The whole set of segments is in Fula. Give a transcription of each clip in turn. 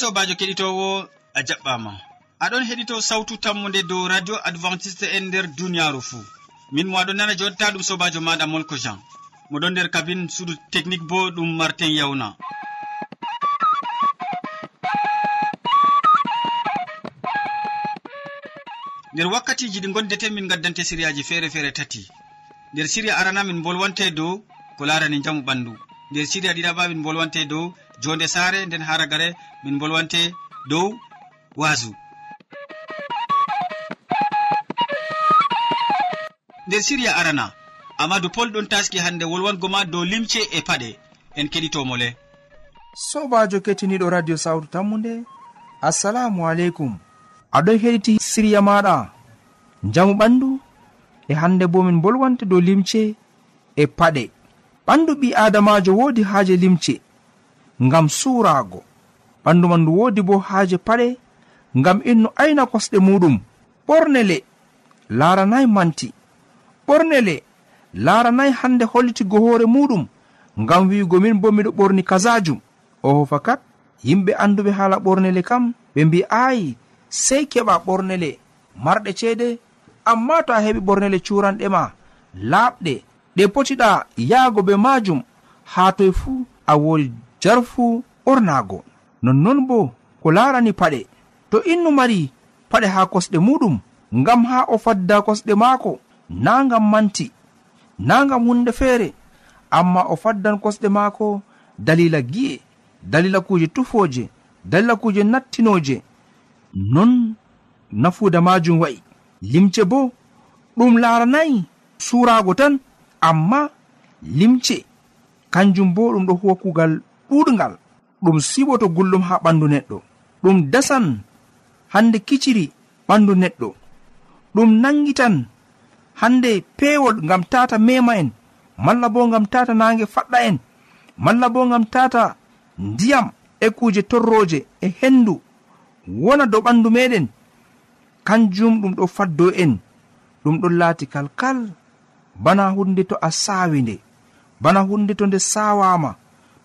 sobajo keɗitowo a jaɓɓama. Aɗon heɗito sawtu tammude dow radio adventiste en nder duniyaru fuu. Min mo aɗon nana jonta ɗum sobajo maɗa molko jean. Moɗon nder kabine suudu technique bo ɗum martin yawna nder wakkatiji ɗi gondete min gaddante siriyaji feere feere tati. Nder siriya arana min bolwante dow ko larani jamu ɓandu. Nder siriya ɗiɗaɓa min bolwante dow jonde saare nden haragare min bolwante dow wasu nder siriya arana amadou pol ɗon taski hande wolwango ma dow limce e paɗe en keɗitomole sobajo kettiniɗo radio sawtu tammu tammude assalamu aleykum. Aɗon heɗiti siriya maɗa. Jamu ɓandu e hande bo min bolwante dow limce e paɗe. Ɓandu ɓi adamajo wodi haaje limce. ngam suuraago. Ɓandu man ndu woodi bo haaje paɗe ngam innu ayna kosɗe muɗum ɓornele laaranayi manti. Ɓornele laaranayi hande hollitigo hoore muɗum ngam wi'ugo min bo miɗo ɓorni kazajum oho fakat yimɓe anduɓe haala ɓornele kam ɓe mbi aayi sey keɓa ɓornele marɗe ceede amma to a heɓi ɓornele curanɗe ma laaɓɗe ɗe potiɗa yaago be majum haa toye fuu a wori jarfu ɓornaago nonnon bo ko laarani paɗe. To innu mari paɗe haa kosɗe muɗum ngam haa o fadda kosɗe maako na ngam manti na ngam hunde feere. Amma o faddan kosɗe maako dalila gi'e dalila kuuje tufooje dalila kuuje nattinooje. Non nafuuda maajum wa'i. Limce bo ɗum laaranayi suuraago tan amma limce kanjum bo ɗum ɗo huwa kuugal ɗuɗgal ɗum siwoto gullum ha ɓandu neɗɗo. Ɗum dasan hande kiciri ɓandu neɗɗo. Ɗum nangitan hande pewol ngam tata mema en malla bo ngam tata nange faɗɗa en malla bo ngam tata ndiyam e kuje torroje e hendu. Wona dow ɓandu meɗen kanjum ɗum ɗo faddo en. Ɗum ɗon laati kalkal bana hunde to a sawi nde bana hunde to nde sawama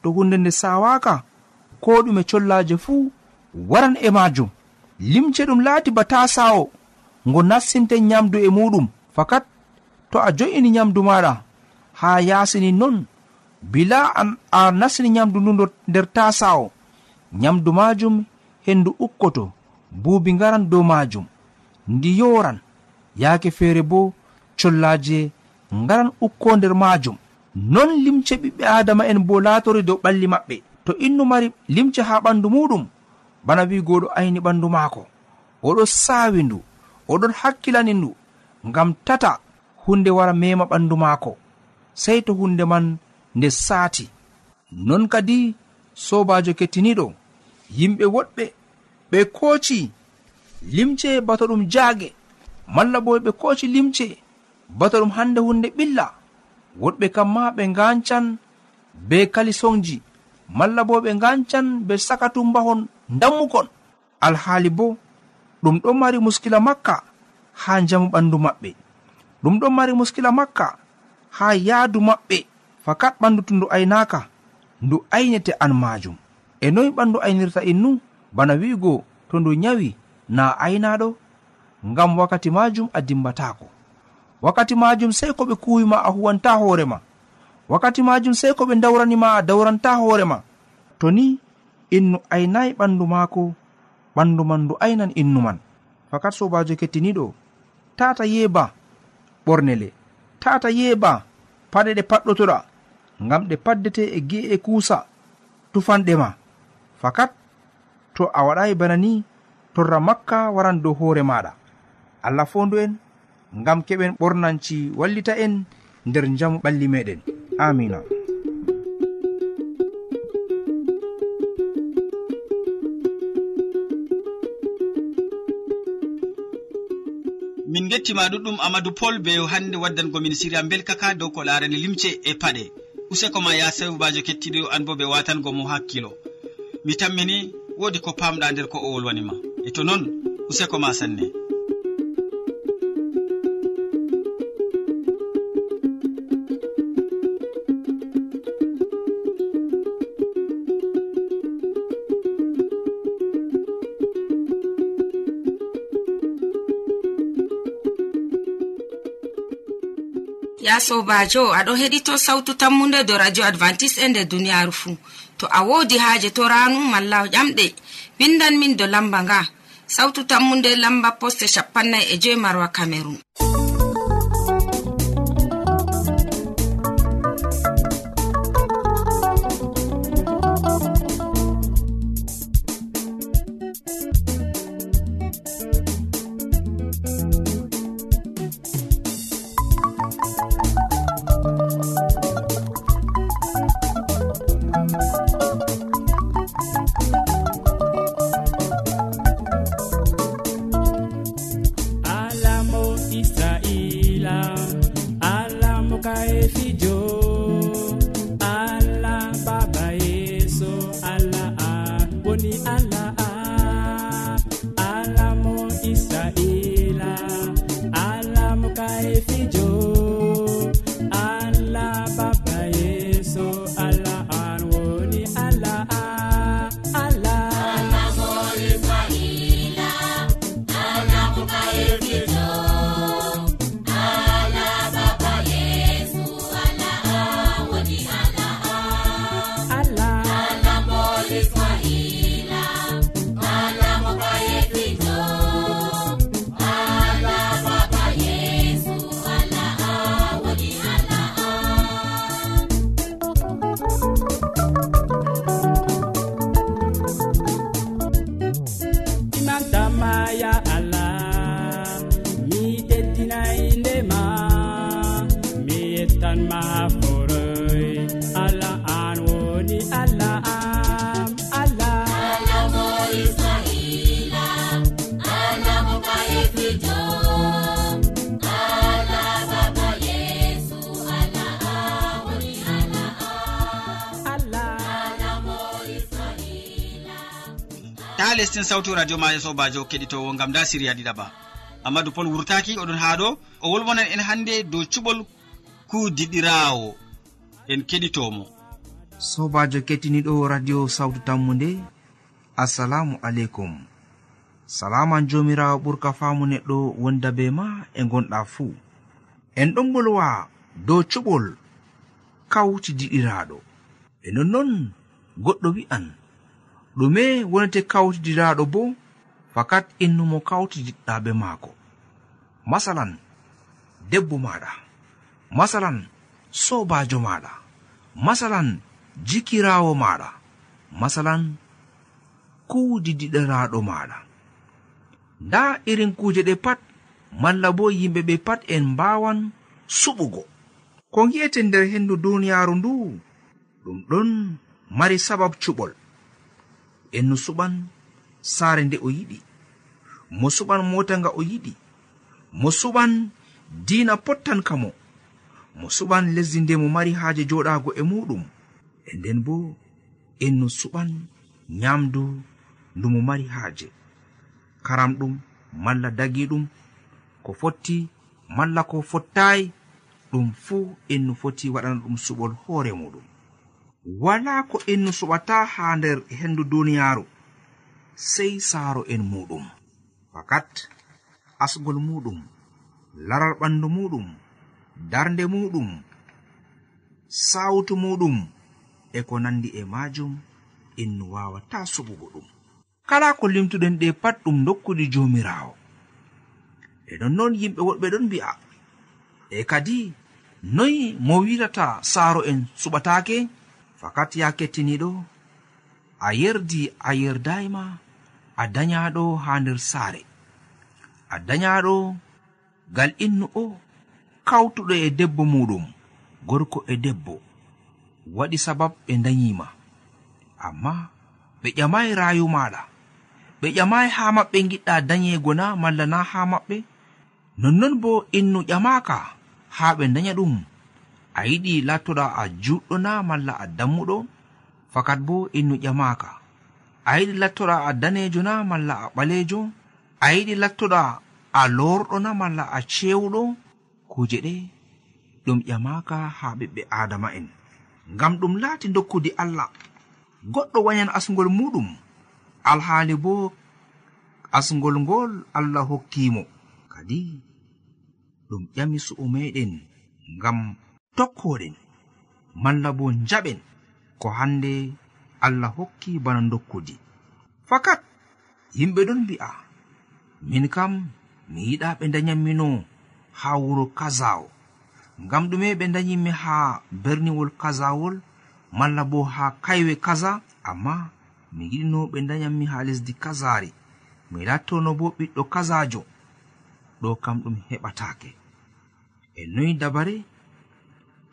to hunde nde sawaka ko ɗume collaje fuu waran e majum limce ɗum laati ba ta sawo ngo nassinte nyamdu e muɗum fakat to a jo'ini nyamdu maɗa ha yasini non bila an a nasini nyamdu ndu nder tasawo nyamdu majum hendu ukkoto buubi ngaran dow majum ndi yoran yaake feere bo collaje ngaran ukko nder majum non limce ɓiɓɓe adama en bo latori dow ɓalli maɓɓe. To innu mari limce ha ɓandu muɗum bana wigoɗo ayni ɓandu maako. Oɗo sawi ndu oɗon hakkilani ndu ngam tata hunde wara mema ɓandu maako. Sei to hunde man nde saati. Non kadi sobajo kettiniɗo yimɓe woɗɓe ɓe kooci limce bato ɗum jaage. Malla bo ɓe kooci limce bato ɗum hande hunde ɓilla. woɗɓe kam ma ɓe gancan be kalisonji malla bo ɓe gancan be sakatumbahon dammukon alhaali bo ɗum ɗon mari muskila makka ha jamu ɓandu maɓɓe. Ɗum ɗon mari muskila makka ha yaadu maɓɓe. Fakat ɓandu to ndu aynaka ndu aynete an majum e noyi ɓandu aynirta innu bana wi'go to ndu nyawi na aynaɗo ngam wakkati majum a dimbatako. wakkati majum sei ko ɓe kuwima a huwanta hoorema wakkati majum sei ko ɓe dawranima a dawranta hoorema to ni innu aynayi ɓandu maako ɓandu man ndu aynan innu man. Fakat sobajo kettiniɗo tata yeeba ɓornele tata yeeba paɗe ɗe paɗɗotoɗa ngam ɗe paddete e gi'e e kuusa tufanɗe ma. Fakat to a waɗayi bana ni torra makka waran dow hoore maɗa allah fondu en. ngam keɓen ɓornanci wallita en nder jamu ɓalli meɗen. Amina. Min gettima ɗuɗɗum amadou pol be hannde waddangomin siria belkaka dow ko larani limce e paɗe. Useko ma ya sewbajo kettiɗo an bo ɓe watango mo hakkilo. Mi tammini wodi ko pamɗa nder ko o wolwanima e to noon useko ma sanne. ya sobajo aɗo heɗito sautu tammunde do radio advantice e nder duniyaru fuu to a wodi haaje to ranu malla ƴamɗe. Windan min do lamba nga. Sautu tammunde lamba poste shapannai e joyi marwa cameron ha lestin sawtu radio ma sobajo keɗitowo gam da siriya ɗiɗaɓa amadou pol wurtaki oɗon ha ɗo o wolwonan en hande dow cuɓol kudiɗirawo en keɗitomo. Sobajo kettiniɗo radio sawtu tammu nde assalamu aleykum. Salaman jomirawo ɓurka famu neɗɗo wonda be ma e gonɗa fuu. En ɗon bolwa dow cuɓol kawti diɗiraɗo. E nonnon goɗɗo wi'an. ɗume wonete kawtidiraɗo bo fakat innumo kawtidiɗɗaɓe maako. Masalan debbo maɗa. Masalan sobajo maɗa. Masalan jikirawo maɗa. Masalan kuudidiɗiraɗo maɗa. Nda irin kuje ɗe pat malla bo yimɓe ɓe pat en mbawan suɓugo. Ko gi'ete nder hendu duniyaru ndu ɗum ɗon mari sabab cuɓol. en no suɓan saare nde o yiɗi. Mo suɓan mota nga o yiɗi. Mo suɓan diina pottan ka mo. Mo suɓan lesdi nde mo mari haaje joɗaago e muɗum e nden bo en no suɓan nyamdu ndu mo mari haaje. Karamɗum malla dagiɗum ko fotti malla ko fottayi ɗum fuu en no foti waɗana ɗum suɓol hoore muɗum wala ko en suɓata ha nder hendu duniyaaru sei saaro en muɗum. Fakat asgol muɗum laral ɓandu muɗum darnde muɗum sawtu muɗum e ko nandi e majum en wawata suɓugo ɗum. Kala ko limtuɗen ɗe pat ɗum dokkudi jomirawo e nonnoon yimɓe woɗɓe ɗon mbi'a e kadi noyi mo wilata saaro en suɓatake fakat ya kettiniɗo a yerdi a yerdayima a dayaɗo ha nder saare. A dayaɗo gal innu o kawtuɗo e debbo muɗum gorko e debbo waɗi sabab ɓe dayima amma ɓe ƴamayi rayu maɗa ɓe ƴamayi ha maɓɓe giɗɗa dayego na malla na ha maɓɓe nonnon bo innu ƴamaka ha ɓe daya ɗum a yiɗi lattoɗa a juɗɗo na malla a dammuɗo fakat bo innu ƴamaka a yiɗi lattoɗa a danejo na malla a ɓalejo a yiɗi lattoɗa a lorɗo na malla a cewɗo kuje ɗe ɗum ƴamaka ha ɓiɓɓe adama en ngam ɗum laati dokkudi allah goɗɗo wayan asgol muɗum alhaali bo asgol ngol allah hokkimo kadi ɗum ƴami su'u meɗen ngam tokkoɗen malla bo jaɓen ko hande allah hokki bana dokkudi fakat yimɓe ɗon mbi'a min kam mi yiɗa ɓe dayammino haa wuro kaza'o ngam ɗume ɓe dayimi haa berniwol kazawol malla bo haa kaywe kaza amma mi yiɗino ɓe dayanmi haa lesdi kazari mi lattono bo ɓiɗɗo kazajo ɗo kam ɗum heɓatake e noyi dabare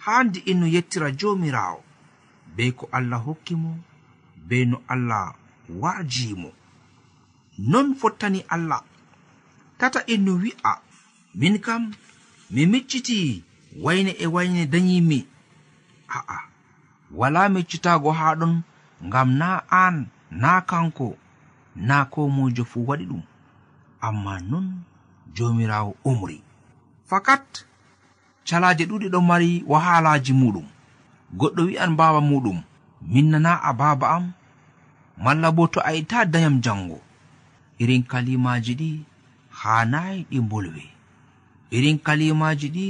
handi inno e yettira jomirawo be ko allah hokki mo be no allah wajimo non fottani allah. Tata e inno wi'a min kam mi micciti wayne e wayne dayimi a'a wala miccitago ha ɗon ngam na an na kanko na ko mojo fuu waɗi ɗum. Amma non jomirawo umri. Fakat calaje ɗuɗi ɗon mari wahalaji muɗum. Goɗɗo wi'an baba muɗum min nana a baba am malla bo to a itta dayam jango. Irin kalimaji ɗi hanayi ɗi bolwe irin kalimaji ɗi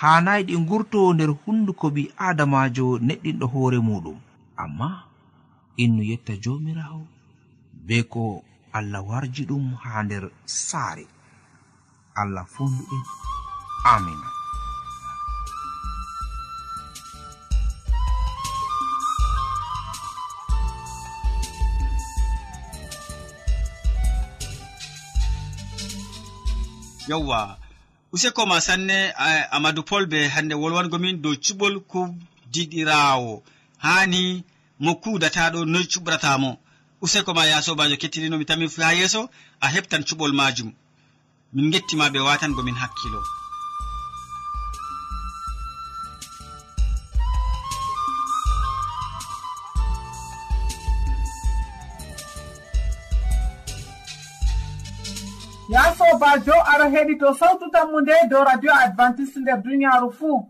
hanayi ɗi gurto nder hunduko ɓi adamajo neɗɗinɗo hoore muɗum. Amma innu yetta jomirawo be ko allah warji ɗum ha nder saare. Allah fonduɗen amina yawwa. Useko ma sanne amadou pol be hande wolwangomin dow cuɓol kubdiɗirawo hani mo kudataɗo noy cuɓratamo. Useko ma ya sobajo kettiniɗomi tami ha yeeso a heɓtan cuɓol majum. Min gettima ɓe watangomin hakkilo. sobajo aɗa heɗito sawtu tammu nde dow radio advantice nder duniyaaru fuu.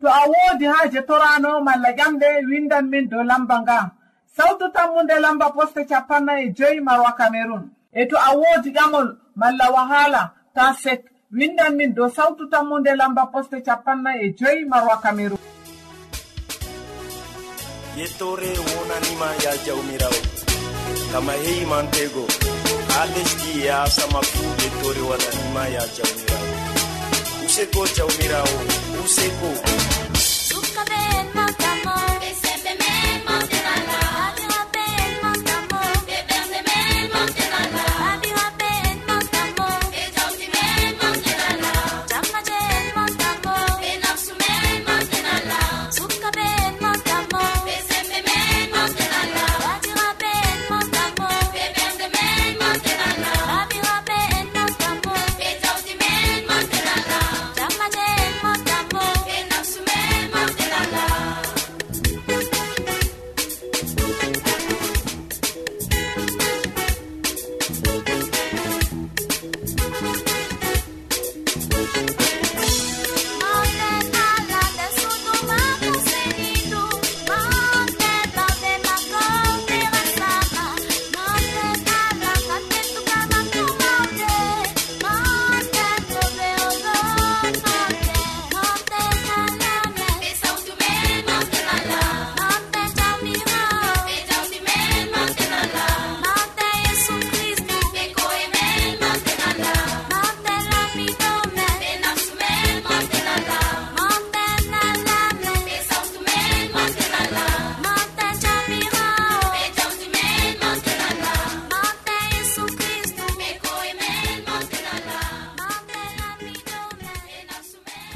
To a woodi haaje torano malla ƴamɗe windan min dow lamba nga. Sawtu tammu nde lamba poste capannay e joyi marwa camerun e to a woodi ƴamol malla wahala ta sek windan min dow sawtu tammu nde lamba poste capannay e joyi marwa camerun yettore wonanima ya jawmirawo kama heyimantego ha lesdi ya sama fuu yettore waɗanima ya jawmirawo. Useko jawmirawo useko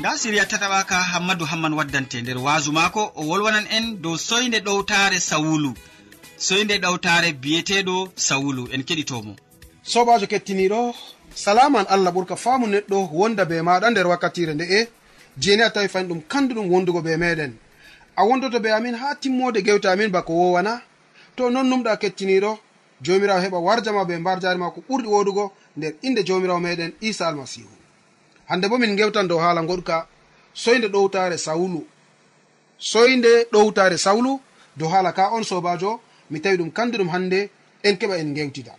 nda siriya tataɓaka hammadou hamman waddante nder wasu mako o wolwanan en dow soyde ɗowtare sawulu. Soyde ɗowtare biyeteɗo sawulu en keɗitomo sobajo kettiniɗo salaman allah ɓurka faamu neɗɗo wonda be maɗa nder wakkatire nde'e jeni a tawi fani ɗum kanduɗum wondugo be meɗen a wondoto be amin ha timmode gewte amin bako wowana. To non numɗa kettiniɗo jomirawo heɓa warjama be mbar jari ma ko ɓurɗi wodugo nder inde jomirawo meɗen isa almasihu hande bo min gewtan dow haala goɗka soyde ɗowtare sawlu soyde ɗowtare sawlu dow haala ka on sobajo mi tawi ɗum kandu ɗum hande en keɓa en gewtida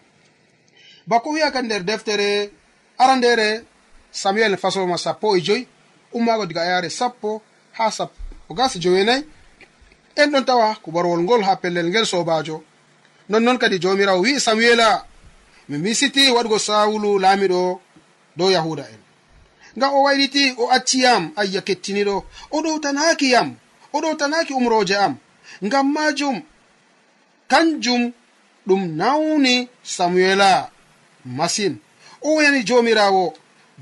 bako wiyaka nder deftere arandere samuel fasoma sappo e joyi ummago diga yare sappo ha sappo gas jowenayi en ɗon tawa kubarwol ngol ha pellel ngel sobajo. Nonnoon kadi jomirawo wi'i samuela mi misiti waɗugo sawulu laamiɗo dow yahuda en. ngam o wayliti o acci yam ayya kettiniɗo. O ɗowtanaki yam o ɗowtanaki umroje am. Ngam majum kanjum ɗum nawni samuela. Masin. O woyani jomirawo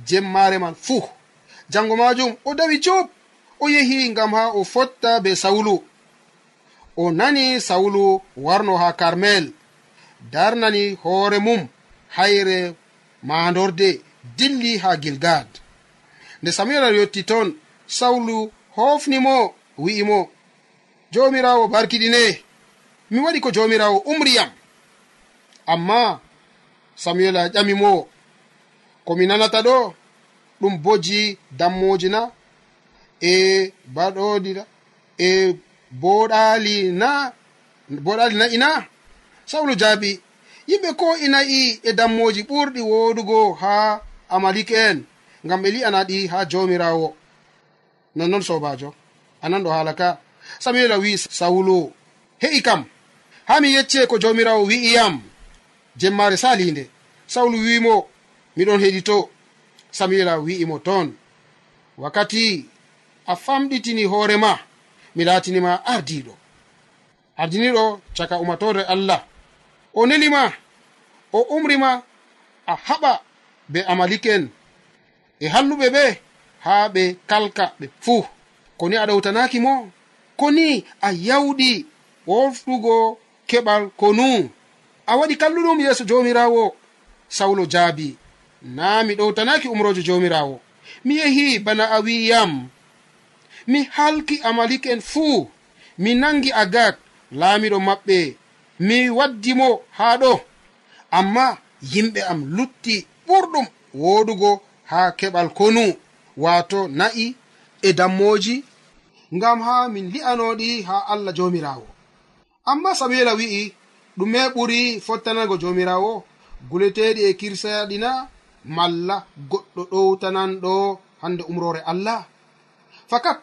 jemmare man fuu. Jango majum o dawi job o yehi ngam ha o fotta be sawulu. O nani sawulu warno ha karmel. Darnani hoore mum hayre mandorde dilli ha gilgad nde samuel yotti toon sawlu hofnimo wi'imo jomirawo barkiɗine. Mi waɗi ko jomirawo umriyam amma samuel a ƴamimowo komi nanata ɗo ɗum boji dammoji na e baɗoɗina e boɗali na boɗali na'i na. Sawlu jaabi yimɓe ko ina'i e dammoji ɓurɗi woɗugo ha amalike en. ngam ɓe li'ana ɗi ha jawmirawo nonnon sobajo anan ɗo haala ka. Samuel wi sawulo he'i kam ha mi yecce ko jawmirawo wi'iyam jemmare salinde. Sawlu wimo miɗon heɗito. Samuela wi'imo toon wakkati a famɗitini hoorema mi laatinima ardiɗo. Ardiniɗo caka umatore allah o nelima o umrima a haɓa be amalike'en e halluɓe ɓe haa ɓe kalka ɓe. Fuu koni a aɗa mo? Koni a yawɗi woftugo keɓal konu a waɗi kalluɗum yeeso jomirawo sawlo jaabi na mi ɗowtanaki umrojo jomirawo mi yehi bana a wiyam. Mi halki amalik en fuu mi nangi agag laamiɗo maɓɓe. Mi waddimo haa ɗo. Amma yimɓe am lutti ɓurɗum woɗugo ha keɓal konu wato na'i e dammoji ngam ha min li'anoɗi ha allah jomirawo. Amma samuela wi'i ɗume ɓuri fottanago jomirawo guleteɗi e kirsayaɗina malla goɗɗo ɗowtananɗo hande umrore allah. Fakat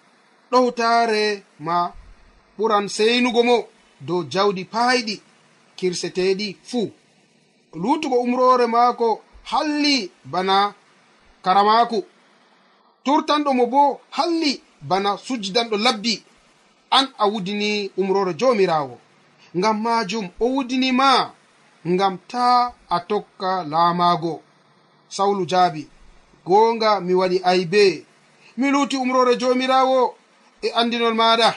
ɗowtare ma ɓuran seynugo mo dow jawdi payɗi kirseteɗi fuu. Lutugo umrore maako halli bana karamaku. Turtanɗo mo bo halli bana sujjidanɗo labbi. An a wudini umrore jomirawo. Ngam majum o wudini ma ngam ta a tokka laamago sawlu jaabi goonga mi waɗi aybe. Mi luuti umrore jomirawo e andinol maɗa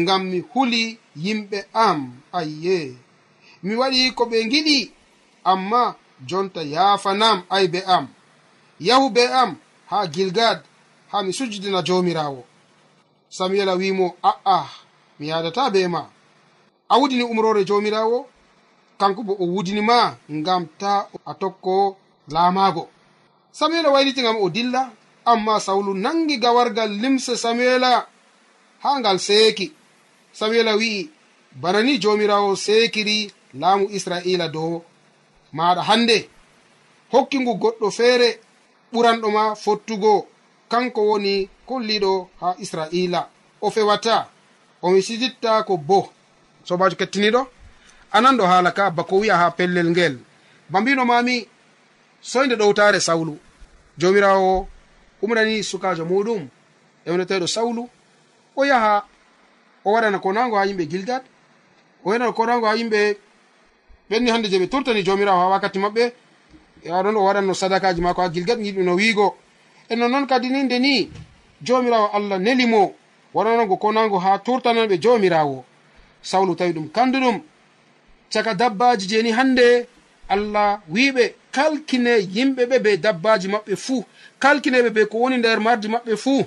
ngam mi huli yimɓe am ayye. Mi waɗi ko ɓe giɗi amma jonta yaafanam aybe am. yahu be am ha gilgad ha mi sujjidina jawmirawo samuela wimo a'a mi yadata be ma. A wudini umrore jawmirawo kanko bo o wudini ma ngam ta a tokko laamago samuela wayliti ngam o dilla amma sawlu nangi gawargal limse samuela ha ngal seeki. Samuela wi'i bana ni jomirawo seekiri laamu israila dow maɗa hande. Hokkingu goɗɗo feere ɓuranɗo ma fottugo. Kanko woni kolliɗo ha israila. O fewata omi siditta ko bo. Sobajo kettiniɗo anan ɗo haala ka bako wi'a ha pellel ngel. Ba mbino mami soyde ɗowtare sawlu. Jomirawo umrani sukajo muɗum ewneteɗo sawlu. O yaha o waɗana konago ha yimɓe gilgad o waɗana konago ha yimɓe ɓenni hande je ɓe turtani jomirawo ha wakkati maɓɓe. yaɗon o waɗanno sadakaji mako ha gilgat giɗuno wiigo. E nonnoon kadi ni nde ni jomirawo allah nelimo waɗanogo konago ha turtananɓe jomirawo sawlu tawi ɗum kanduɗum. Caka dabbaji jeni hande allah wiɓe kalkine yimɓe ɓe be dabbaji maɓɓe fuu. Kalkineɓe be ko woni nder mardi maɓɓe fuu.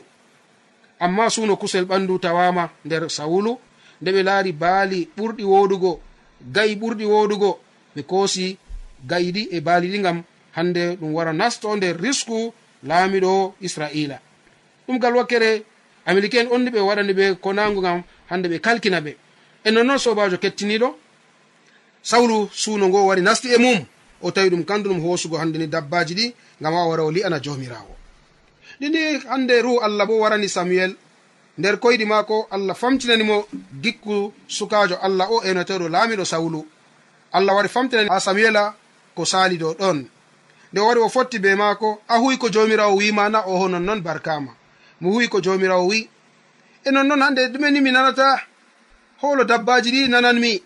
Amma suno kusel ɓandu tawama nder sawulu nde ɓe laari baali ɓurɗi woɗugo gayi ɓurɗi woɗugo ɓe koosi gayiɗi e baaliɗi gam hande ɗum wara nasto nder risku laamiɗo israila. Ɗum gal wakkere amérique en onni ɓe waɗani ɓe ko nangu ngam hande ɓe kalkina ɓe. E nonnoon sobajo kettiniɗo sawlu suuno ngo wari nasti e mum. O tawi ɗum kandu ɗum hoosugo hande ni dabbaji ɗi gam wawa wara o li'ana jawmirawo ɗi hande ruhu allah bo warani samuel nder koyɗi maako allah famtinanimo gikku sukajo allah o enoteɗo laamiɗo sawlu. Allah wari famtinani ha samuela ko sali dow ɗon. Nde o wari o fotti be maako a huwi ko jomirawo wimana oho nonnoon barkama mo huwi ko jomirawo wi. E nonnoon hande ɗumeni mi nanata howlo dabbaji ɗi nananmi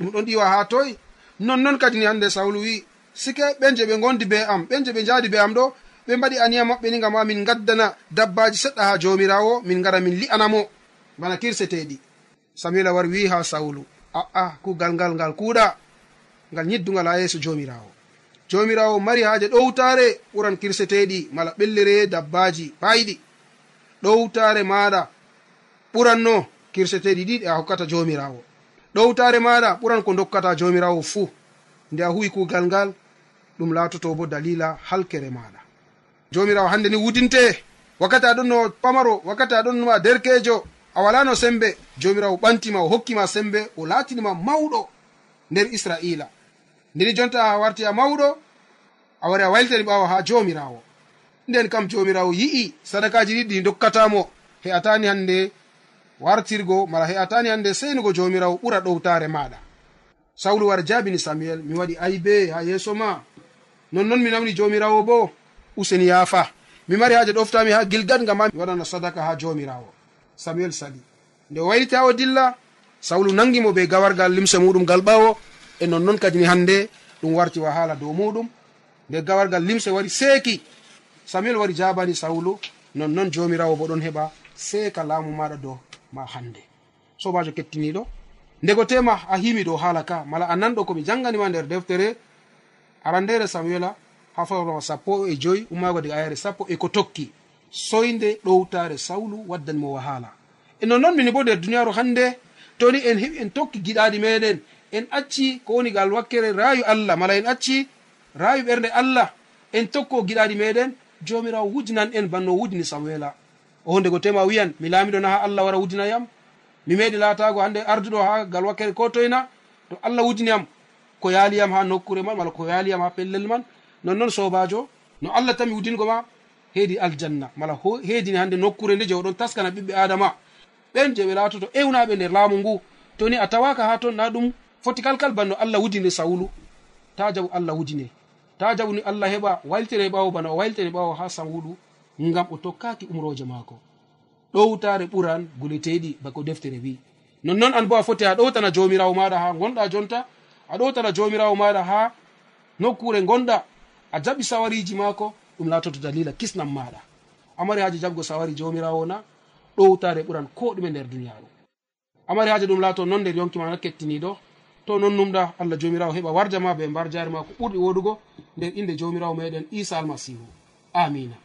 ɗum ɗon ɗiwa ha toy nonnoon kadini hande sawlu wi. Sike ɓen je ɓe gondi be am ɓen je ɓe jaadi be am ɗo ɓe mbaɗi aniya maɓɓe ni gam a min gaddana dabbaji seɗɗa ha jomirawo min gara min li'anamo bana kirseteɗi samila wari wi ha sawlu a'a kugal ngal ngal kuuɗa. ngal yiddugal ha yeeso jomirawo jomirawo mari haaje ɗowtare ɓuran kirseteɗi mala ɓellere dabbaji bayiɗi ɗowtare maɗa ɓuranno kirseteɗi ɗiɗi a hokkata jomirawo ɗowtare maɗa ɓuran ko dokkata jomirawo fuu nde a huwi kugal ngal ɗum laatoto bo dalila halkere maɗa jomirawo hande ni wudinte wakkati aɗon no pamaro wakkati aɗon noma derkejo a walano sembe jomirawo ɓantima o hokkima sembe o laatinima mawɗo nder israila. ndeni jonta a warti a mawɗo a wari a waylitani ɓawa ha jomirawo nden kam jomirawo yi'i sadakaji ɗiɗɗi dokkatamo he'atani hande wartirgo mala he'atani hande seynugo jomirawo ɓura ɗowtare maɗa sawlu war jabini samuel mi waɗi aybe ha yeeso ma. Nonnon mi namni jomirawo bo useni yaafa. Mi mari haaje ɗoftami ha gilgat ngam ma mi waɗana sadaka ha jomirawo samuel sali nde o waylita o dilla sawlu nangimo be gawargal limse muɗum gal ɓawo e nonnoon kadini hannde ɗum warti wahala dow muɗum. Nde gawargal limse wari seeki. Samuel wari jabani sawlu nonnoon jomirawo bo ɗon heɓa seeka laamu maɗa dow ma hannde. Sobajo kettiniɗo ndego tema a himi dow haala ka mala a nanɗo komi janganima nder deftere arandere samuela ha fawrama sappo e joyi ummago diga ayare sappo e ko tokki. Soyde ɗowtare sawlu waddanimo wahala e nonnoon mini bo nder duniyaru hannde toni en heɓi en tokki giɗaɗi meɗen en acci ko woni gal wakkere rayu allah mala en acci rayu ɓernde allah en tokko giɗaɗi meɗen jomirawo wujnan en banno wujni samuela o hunde go tema wiyan mi laamiɗon ha allah wara wujinayam mi meɗi laatago hande arduɗo ha gal wakkere ko toyna? To allah wujiniyam ko yaaliyam ha nokkure man walla ko yaaliyam ha pellel man? Nonnoon sobajo no allah tami wudingo ma heedi aljanna. Mala heedini hande nokkure nde je oɗon taskana ɓiɓɓe adama. Ɓen je ɓe laatoto ewnaɓe nder laamu ngu. Toni a tawaka ha ton na ɗum foti kalkal banno allah wudine sawulu. Ta jabu allah wudine ta jabuni allah heɓa waltire ɓawo bana o waltire ɓawo ha sawulu ngam o tokkaki umroje maako. Ɗowtare ɓuran guleteɗi bako deftere wi. Nonnon an bo a foti a ɗowtana jomirawo maɗa ha gonɗa jonta a ɗowtana jomirawo maɗa ha nokkure gonɗa a jaɓi sawariji maako ɗum latoto dalila kisnam maɗa amari haji jaɓgo sawari jomirawo na ɗowtare ɓuran ko ɗume nder duniyaru amari haji ɗum laato non nder yonkima na kettiniɗo to non numɗa allah jomirawo heɓa warja ma be mbar jari ma ko ɓurɗi woɗugo nder inde jomirawo meɗen isa almasihu. Amina.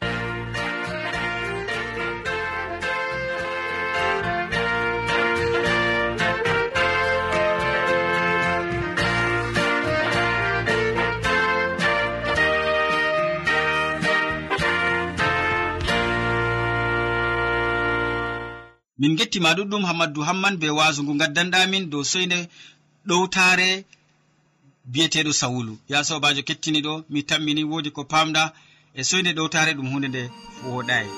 Min gettima ɗuɗɗum hammadou hamman be wasu ngu gaddanɗamin dow soyde ɗowtare biyeteɗo sawulu. Ya sobajo kettiniɗo mi tammini wodi ko pamɗa e soyde ɗowtare ɗum hunde nde woɗayi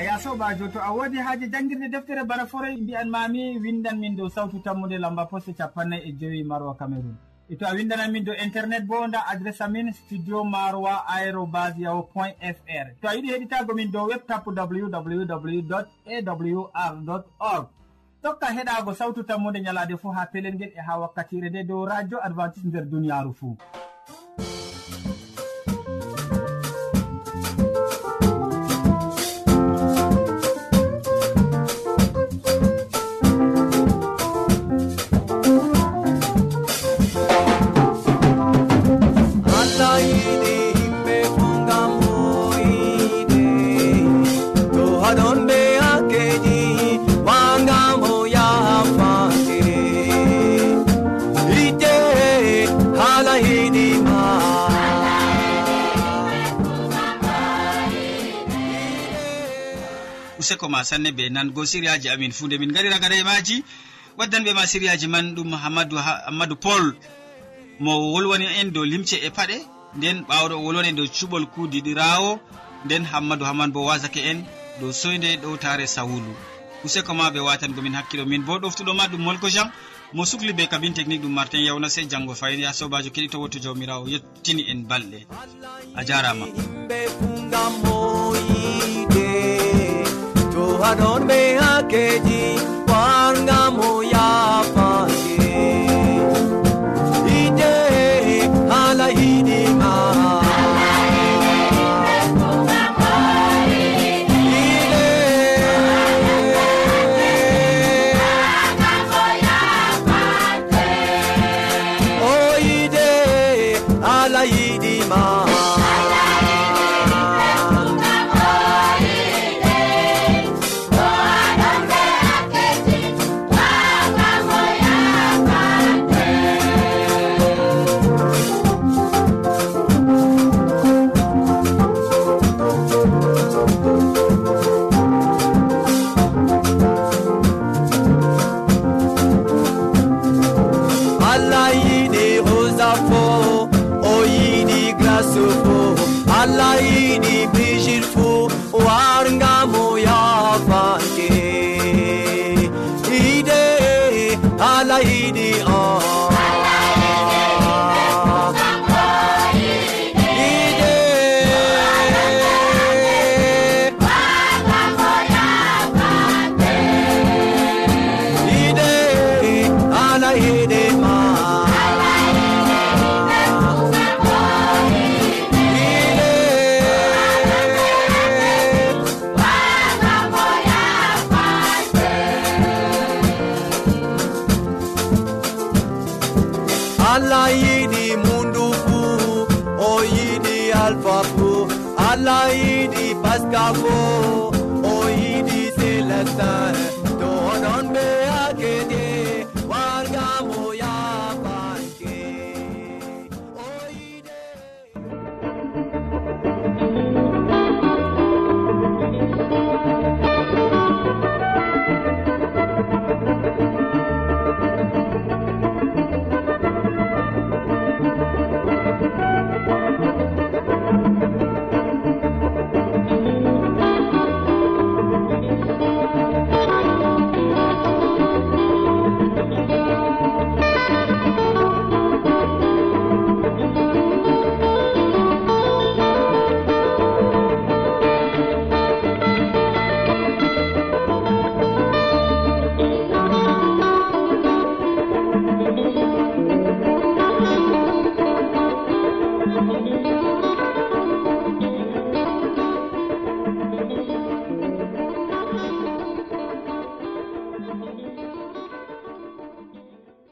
soba ya sobajo to a wodi haaji jangguirde deftere bana forey mbiyan mami windan min dow sawtu tammude lamba poste capannay e joyi maroa cameron e to a windanan min dow internet bo nda adresse amin studio maroa aérobas yaho point fr. To a yiɗi heɗitago min dow web tapp www awr org. Tokka heɗago sawtu tammude ñalade fo ha pelel ngel e ha wakkatire nde dow radio adventice nder duniyaru fou useko ma sanne be nango siriyaji amin. Fu nde min gari ragada e maji waddanɓe ma siriyaji man ɗum hamadou hammadou paul. Mo wolwani en dow limce e paɗe nden ɓawɗo o wolwani en dow cuɓol kuudiɗirawo nden hammadou hamman bo wasake en dow soyde ɗowtare sawulu. Useko ma ɓe watangomin hakkilo min bo ɗoftuɗo ma ɗum molko jean. Mo sukli be kabine technique ɗum martin yawna se janggo fayin ya sobajo keɗi to wotto jawmirawo yettini en balɗe. A jarama. haɗon ɓe hakkeji wargamo yafan lady